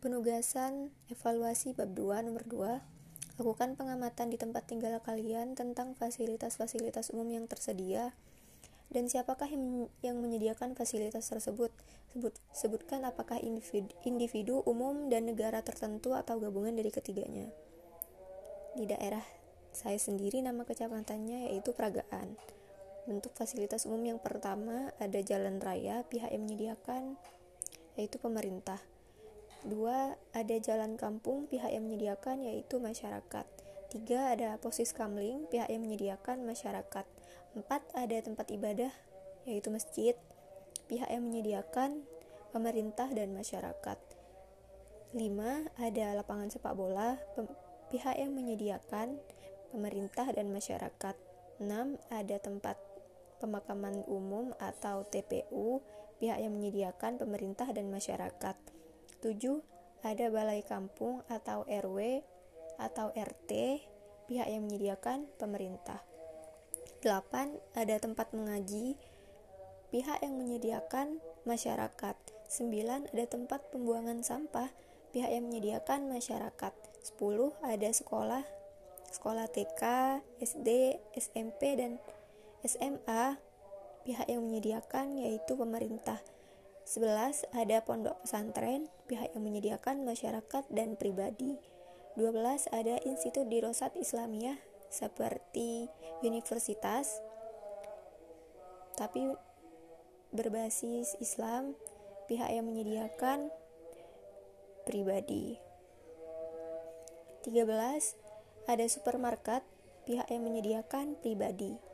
Penugasan evaluasi bab 2 nomor 2 Lakukan pengamatan di tempat tinggal kalian tentang fasilitas-fasilitas umum yang tersedia dan siapakah yang menyediakan fasilitas tersebut. Sebut, sebutkan apakah individu, individu, umum, dan negara tertentu atau gabungan dari ketiganya. Di daerah saya sendiri nama kecamatannya yaitu Peragaan. Bentuk fasilitas umum yang pertama ada jalan raya, pihak yang menyediakan yaitu pemerintah. Dua, ada jalan kampung pihak yang menyediakan yaitu masyarakat. Tiga, ada posis kamling pihak yang menyediakan masyarakat. Empat, ada tempat ibadah yaitu masjid pihak yang menyediakan pemerintah dan masyarakat. Lima, ada lapangan sepak bola pihak yang menyediakan pemerintah dan masyarakat. Enam, ada tempat pemakaman umum atau TPU pihak yang menyediakan pemerintah dan masyarakat. 7. Ada balai kampung atau RW atau RT, pihak yang menyediakan pemerintah. 8. Ada tempat mengaji, pihak yang menyediakan masyarakat. 9. Ada tempat pembuangan sampah, pihak yang menyediakan masyarakat. 10. Ada sekolah, sekolah TK, SD, SMP, dan SMA, pihak yang menyediakan yaitu pemerintah. 11. Ada pondok pesantren, pihak yang menyediakan masyarakat dan pribadi. 12. Ada institut dirosat Islamiyah seperti universitas tapi berbasis Islam, pihak yang menyediakan pribadi. 13. Ada supermarket, pihak yang menyediakan pribadi.